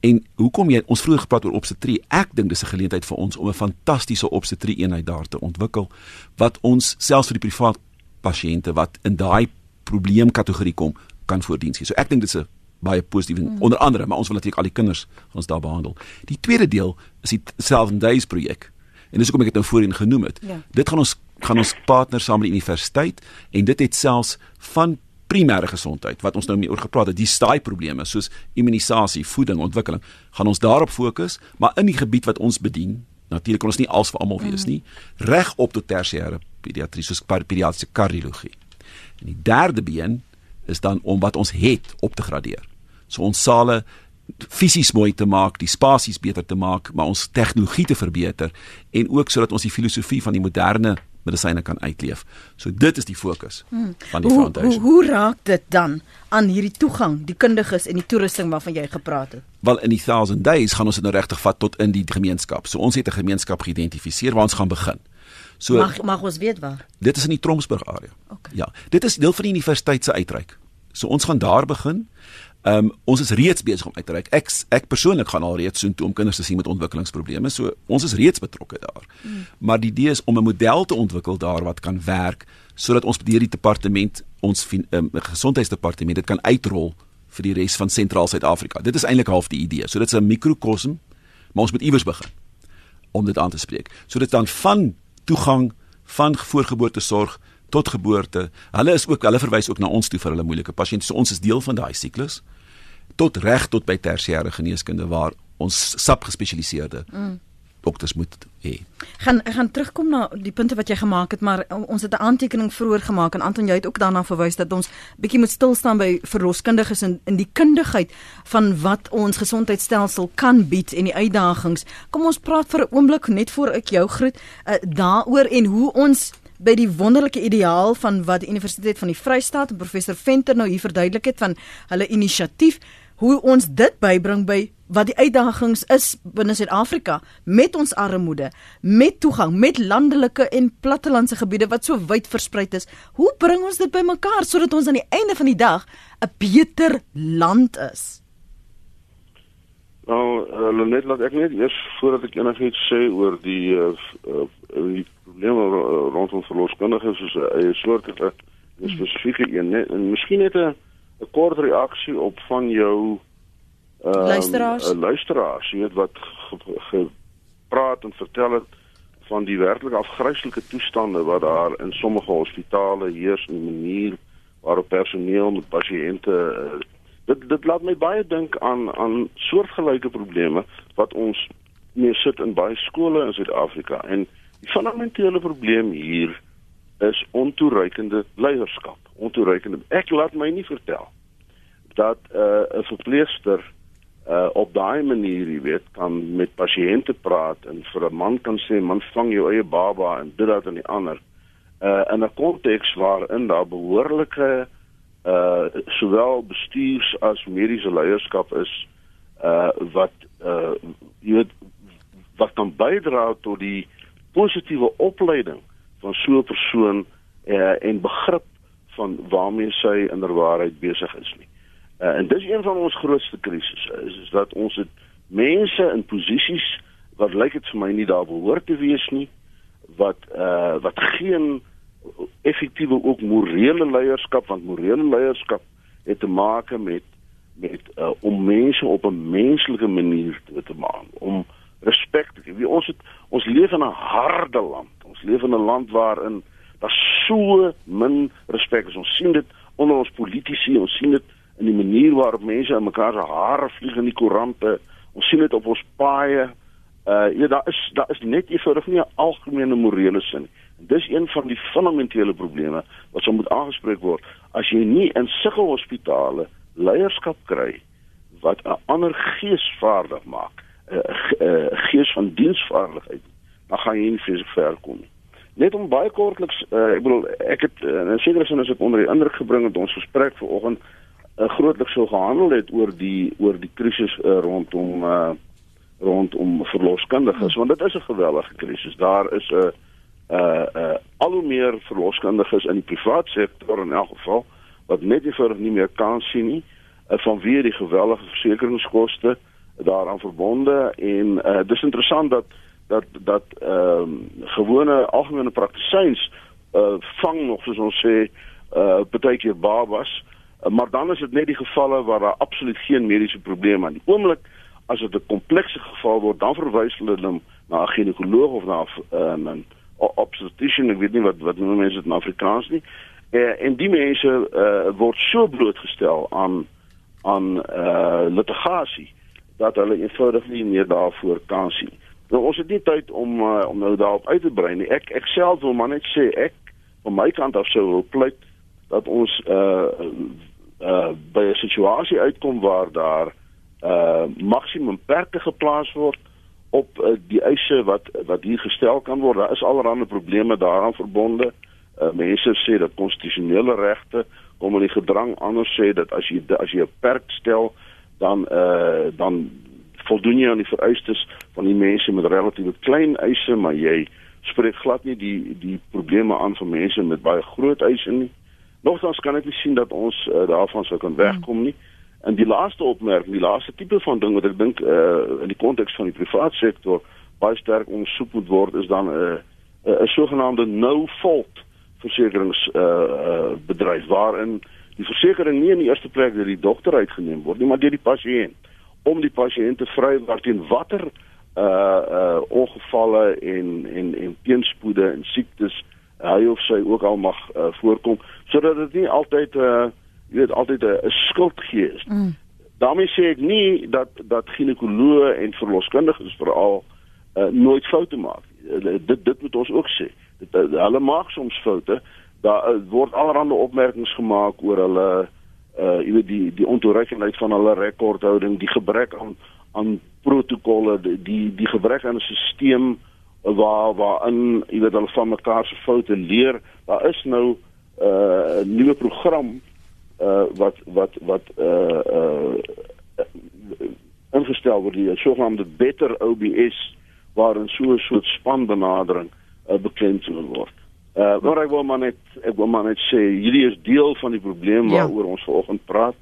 En hoekom jy ons vroeër gepraat oor obstetrie? Ek dink dis 'n geleentheid vir ons om 'n fantastiese obstetrie eenheid daar te ontwikkel wat ons selfs vir die privaat pasiënte wat in daai probleemkategorie kom kan voordiens gee. So ek dink dit is 'n baie positief mm. onder andere, maar ons wil natuurlik al die kinders ons daar behandel. Die tweede deel is die Seven Days projek. En dis hoekom ek dit nou voorheen genoem het. Ja. Dit gaan ons gaan ons partner saam met die universiteit en dit het selfs van primêre gesondheid wat ons nou mee oor gepraat het, die staai probleme soos immunisasie, voeding, ontwikkeling, gaan ons daarop fokus, maar in die gebied wat ons bedien, natuurlik kan ons nie als vir almal wees nie, reg op tot tersiêre pediatrie soos pediatriese kardiologie. En die derde been is dan om wat ons het op te gradeer. So ons sale fisies mooi te maak, die spasies beter te maak, maar ons tegnologie te verbeter en ook sodat ons die filosofie van die moderne medisyne kan uitleef. So dit is die fokus hmm. van die hoe, foundation. Hoe, hoe raak dit dan aan hierdie toegang, die kundiges en die toerusting waarvan jy gepraat het? Wel in die 1000 days gaan ons dit nou regtig vat tot in die gemeenskap. So ons het 'n gemeenskap geïdentifiseer waar ons gaan begin. So mag mag ons weet waar? Dit is in die Tromsburg area. Okay. Ja, dit is deel van die universiteit se uitreik. So ons gaan daar begin. Ehm um, ons is reeds besig om uit te reik. Ek ek persoonlik gaan al reeds soontoe om kinders te sien met ontwikkelingsprobleme. So ons is reeds betrokke daar. Mm. Maar die idee is om 'n model te ontwikkel daar wat kan werk sodat ons deur die departement ons um, gesondheidsdepartement dit kan uitrol vir die res van sentraal Suid-Afrika. Dit is eintlik half die idee. So dit is 'n mikrokosm, maar ons moet iewers begin. om dit aan te spreek. So dit dan van toegang van voorgeboortesorg tot geboorte. Hulle is ook hulle verwys ook na ons toe vir hulle moeilike pasiënte. So ons is deel van daai siklus tot reg tot by tersiêre geneeskunde waar ons sub gespesialiseerde mm. Dokters moet hê. Gaan gaan terugkom na die punte wat jy gemaak het, maar ons het 'n aantekening vroeër gemaak en Anton jy het ook daarna verwys dat ons bietjie moet stil staan by verloskundiges en in die kundigheid van wat ons gesondheidstelsel kan bied en die uitdagings. Kom ons praat vir 'n oomblik net voor ek jou groet uh, daaroor en hoe ons by die wonderlike ideaal van wat die Universiteit van die Vrystaat en professor Venter nou hier verduidelik het van hulle inisiatief hoe ons dit bybring by wat die uitdagings is binne Suid-Afrika met ons armoede, met toegang, met landelike en plattelandse gebiede wat so wyd versprei is. Hoe bring ons dit bymekaar sodat ons aan die einde van die dag 'n beter land is? Nou, uh, net laat ek net eers voordat ek enigiets sê oor die uh, uh, die probleme rondom verloskundiges soos 'n eie soort 'n spesifieke een net en miskien net 'n 'n kort reaksie op van jou um, luisteraars, uh, luisteraars, jy weet wat gepraat en vertel het van die werklik afgryslike toestande wat daar in sommige hospitale heers en die manier waarop personeel met pasiënte uh, dit dit laat my baie dink aan aan soortgelyke probleme wat ons mee sit in baie skole in Suid-Afrika. En die fundamentele probleem hier is ontoereikende leierskap. Ontoereikende. Ek laat my nie vertel dat uh, 'n uh, verpleegster uh, op daai manier, jy weet, kan met pasiënte praat en vir 'n man kan sê, "Man, vang jou eie baba en dit dat en die ander." Uh in 'n konteks waarin daar behoorlike uh sowel bestuurs as mediese leierskap is uh wat uh jy weet wat kan bydra tot die positiewe opleiding van so 'n persoon uh, en begrip van waarmee sy inderwaarheid besig is nie. Uh, en dis een van ons grootste krisisse is, is dat ons het mense in posisies wat lyk dit vir my nie daar behoort te wees nie wat uh wat geen effektiewe ook morele leierskap want morele leierskap het te maak met met uh, om mense op 'n menslike manier te, te maak om respek te gee. Ons het ons leef in 'n harde land. Ons leef in 'n land waarin daar so min respek is. Ons sien dit onder ons politici, ons sien dit in die manier waarop mense in mekaar se hare vlieg in die koerante. Ons sien dit op ons paaie. Uh ja, daar is daar is net eenvoudig nie 'n algemene morele sin. En dis een van die fundamentele probleme wat sou moet aangespreek word. As jy nie in sulke hospitale leierskap kry wat 'n ander gees vaardig maak, 'n gees van diensvaardigheid, dan gaan jy nie vir ver kom nie. Net om baie kortliks, uh, ek bedoel ek het uh, in sekere sin as ek onder die indruk gebring het ons gesprek vanoggend uh, grootliks so gehandel het oor die oor die krisis uh, rondom uh, rondom verloskundiges want dit is 'n geweldige krisis. Daar is 'n uh, uh, uh, al hoe meer verloskundiges in die privaat sektor in elk geval wat net nie vir nie meer kan sien nie uh, vanweë die geweldige versekeringskoste daaraan verbonde en uh, dis interessant dat dat dat ehm um, gewone algemene praktisyns uh, vang nog soos ons sê uh baie keer babas Uh, maar dan is dit net die gevalle waar daar absoluut geen mediese probleem aan die oomblik. As dit 'n komplekse geval word dan verwys hulle hom na 'n ginekoloog of na 'n um, obstetrician ek weet nie wat wat noem mense dit in Afrikaans nie. Uh, en die mense uh, word so blootgestel aan aan uh, litigasie dat hulle eenvoudig nie meer daarvoor kan sien nou ons het nie tyd om uh, om nou daarop uit te brei nie ek ek self wil maar net sê ek van my kant af sou wil pleit dat ons uh uh by 'n situasie uitkom waar daar uh maksimum perke geplaas word op uh, die eise wat wat hier gestel kan word. Daar is allerlei probleme daaraan verbonde. Uh mense sê dat konstitusionele regte kom in die gedrang anders sê dat as jy as jy 'n perk stel dan uh dan voldoen jy aan die vereistes van die mense met relatief klein eise, maar jy spreek glad nie die die probleme aan van mense met baie groot eise nie. Nogtans kan ek nie sien dat ons uh, daarvan sou kan wegkom nie. En die laaste opmerking, die laaste tipe van ding wat ek dink uh, in die konteks van die private sektor baie sterk ondersoek moet word is dan 'n uh, 'n uh, sogenaamde no fault versekerings uh, uh, bedryf waarin die versekering nie in die eerste plek deur die dokter uitgeneem word nie, maar deur die pasiënt om die pasiënt te vry waar teen watter uh uh ongevalle en en en teenspoede en siektes hy of sy ook al mag uh, voorkom sodat dit nie altyd uh jy weet altyd 'n skuld gee is. Mm. daarmee sê ek nie dat dat ginekoloë en verloskundiges veral uh, nooit foute maak. Uh, dit dit moet ons ook sê. Dit uh, hulle maak soms foute. Daar uh, word allerlei opmerkings gemaak oor hulle uh jy weet die die ontoerekenheid van hulle rekordhouding, die gebrek aan aan protokolle, die die gebrek aan 'n stelsel waar waarin jy weet hulle van mekaar se foute leer. Daar is nou 'n uh, nuwe program uh wat wat wat uh uh ingestel word die sogenaamde better OBS waarin so 'n soort spanbenadering uh, bekend word. Uh maar ek wil maar net ek wil maar net sê hierdie is deel van die probleem ja. waaroor ons vanoggend praat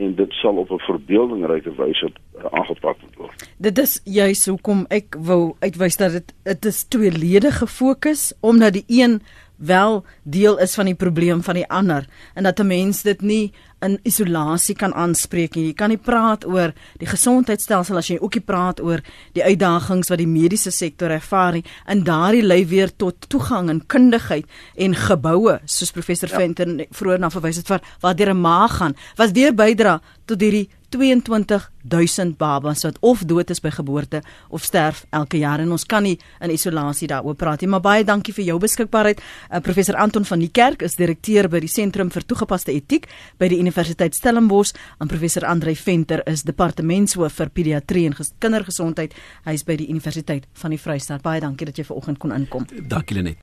en dit sal op 'n verbeeldingryke wyse uh, aangepak word. Dit is juis hoekom ek wou uitwys dat dit dit is tweeledige fokus omdat die een wel deel is van die probleem van die ander en dat 'n mens dit nie in isolasie kan aanspreek nie. Jy kan nie praat oor die gesondheidstelsel as jy ook nie praat oor die uitdagings wat die mediese sektor ervaar nie. En daardie lei weer tot toegang en kundigheid en geboue soos professor ja. Venter vroeër na verwys het vir wat deur 'n maag gaan. Was deur bydra tot hierdie 22000 babas wat of dood is by geboorte of sterf elke jaar. En ons kan nie in isolasie daaroor praat nie. Maar baie dankie vir jou beskikbaarheid. Uh, professor Anton van die Kerk is direkteur by die sentrum vir toegepaste etiek by die Universiteit Stellenbosch. En professor Andrei Venter is departementshoof vir pediatrie en kindergesondheid. Hy is by die Universiteit van die Vrystaat. Baie dankie dat jy vanoggend kon inkom. Dankie Lenet